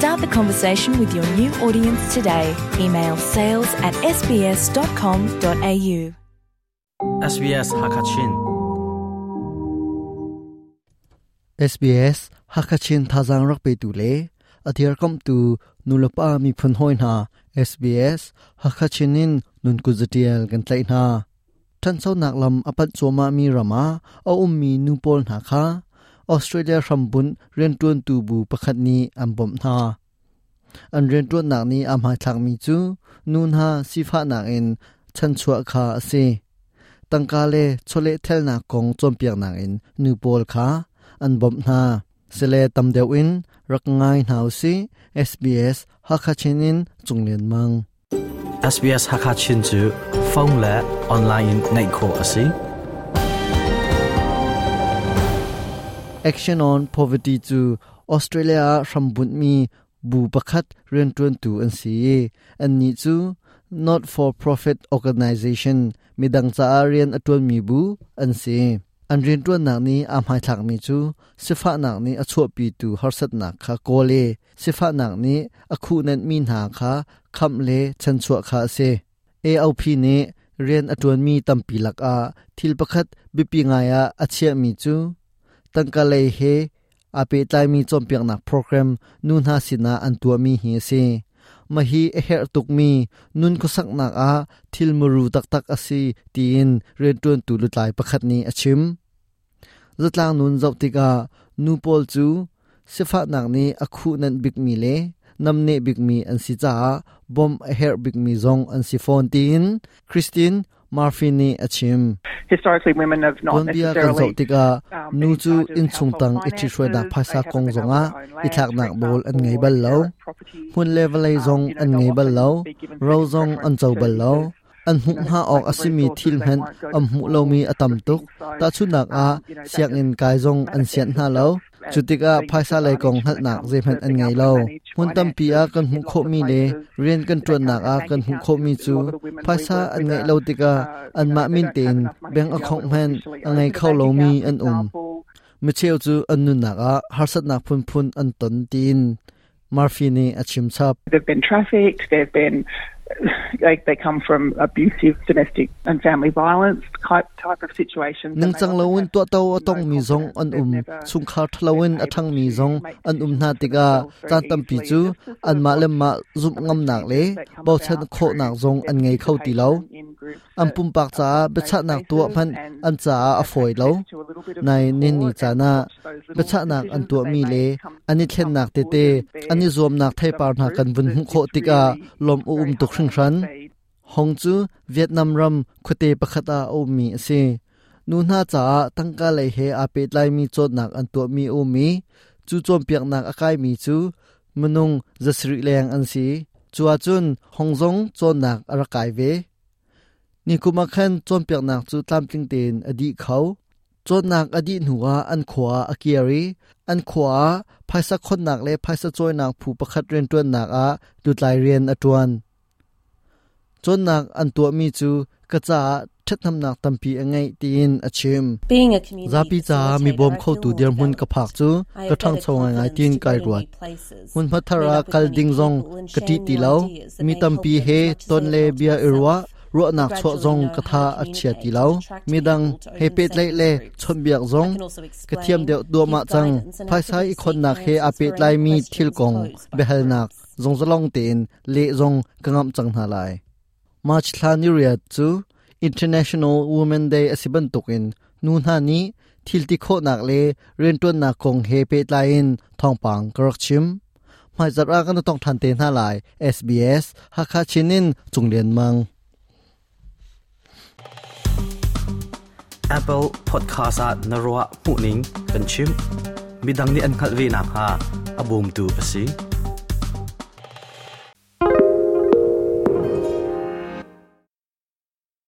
Start the conversation with your new audience today. Email sales at sbs.com.au. SBS Hakachin. SBS Hakachin thazang rak pe tu le. Athir kom tu nulapa mi phun hoi na. SBS Hakachinin nun ku zatial kan tlai na. Than so nak lam apat choma mi rama a um mi nu pol na kha Australia rambun ren tuan tu bu pakhat ni ambom na an ren tuan nak ni am ha thak mi chu, nun ha sifa nak in chan chua kha ase tangka le chole thel na kong chom piak nak in nu pol kha, an bom na sele tam deu in rak ngai nau si SBS hakachinin chunglen mang. SBS Hakachin chu phone la online nei kho asi Action on Poverty จูออสเตรเลียรัมบุนมีบูประคัดเรียนตวนตูอันซีอันนี้จู not for profit organization มีดังจะเรียนอตวนมีบูอันซีอันเรียนตวนหนักนี้อามหายถักมีจูสิฟะหนักนี้อชวปีตูฮอร์สตหนักคาโกเลสิฟะหนักนี้อคูนั้นมีหนาคาคำเลชันชวคาเซเอเอาพีนี้เรียนอตวนมีตัมปีหลักอาทิลประคัดบิปีงายาอเชียมีจู lei he ape tlai mi chompiak na program nun ha sina an tua mi hi se mahi a her tuk mi, nun ko sak nak a, thil muru tak tak asi tin ren tun tu lutlai pakhat ni achim zatlang nun zautika nu pol chu sifa nak ni akhu nan big mi le namne big mi an si cha bom a her big mi zong an si phone tin christine marfini achim. Historically women have not necessarily tika um, nu chu in chung tang household i chi shwe da They kong zonga got their own i thak land, nak bol an example, bal lo hun level ai Um, zong an ngei bal lo ro zong an chau bal lo an hu ha ok asimi thil hen am hu lo mi atam tuk. ta chu nak a um, siang in kai zong an sian ha lo. chutika phaisa lai kong hal หุ่นตํมปีอากันหุโคมีเลเรียนกันตรวจหนักอากันหุโคมีจูภาษาอันไงเลาติกาอันมามินเตนแบงอคองแมนอันไงเข้าลงมีอันอุมมเชลจูอันนุนหนักอาฮาร์สัตนักพุนพุนอันตนตีนมาร์ฟีนีอชิมชับ They've been trafficked they've been they chang lawin to to atong mi zong an um chung khar thlawin athang mi zong an um na tika chan tam pi chu an ma of lem ma zum ngam nak le bo chen kho nak zong an ngei khau ti lo an pum pak cha be cha nak tu spaces phan an cha a foi lo. Nai nin ni cha na be cha nak an tu mi le. Ani thlen nak te te ani zom nak thai par na kan bun that hu kho tika lom u um very tuk hring ran hong chu vietnam ram khute pakhata o mi ase. Nu na cha tangka lai he a pe lai mi chot nak an tu mi o mi. Chu chom piak nak akai mi chu. Manung zasri leng an si. Chuachun hongzong chonak arakai ve. นี่คุมาขันจนเปียกนักจูตามติงเตนอดีเขาจนนักอดีหนัวอันขวาอเกียรีอันขวาภายสักคนหนักเลยภายสักจอยหนักผู้ประคัดเรียนตัวหนักอะดูดลายเรียนอตวนจนหนักอันตัวมีจูกระจาชัดนำหนักตัมพีไงตีนอาชิมซาปิจามีบอมเข้าตูเดียมหุ่นกระผักจูกระทั่งสชงไงตีนไกรวดหุ่นพัทรากัลดิงซงกระติตีเล้ามีตัมพีเฮตนเลเบียอิรวะ รัวนักชอจงกทาอัจเชียติเลามีดังเฮเปตไลเลชนเบียกจงกระเทียมเดียวตัวมาจังภายซ้ายอีกคนนักเฮอาเปตไลมีทิลกงเบฮลนักจงจะลองเตนเล่จงกระงำจังหาลายมาชลานิเรียจู International Women Day อสิบันตุกินนูนานี้ทิลติโคนักเล่เรียนตัวนักกงเฮเปตไลน์ทองปังกรักชิมมาจัรากันต้องทันเตนหาลาย SBS ฮักคาชินินจุงเรียนมัง Apple Podcast at Narwa Puning Kanchim Midang ni an khalvi na ha abum tu asi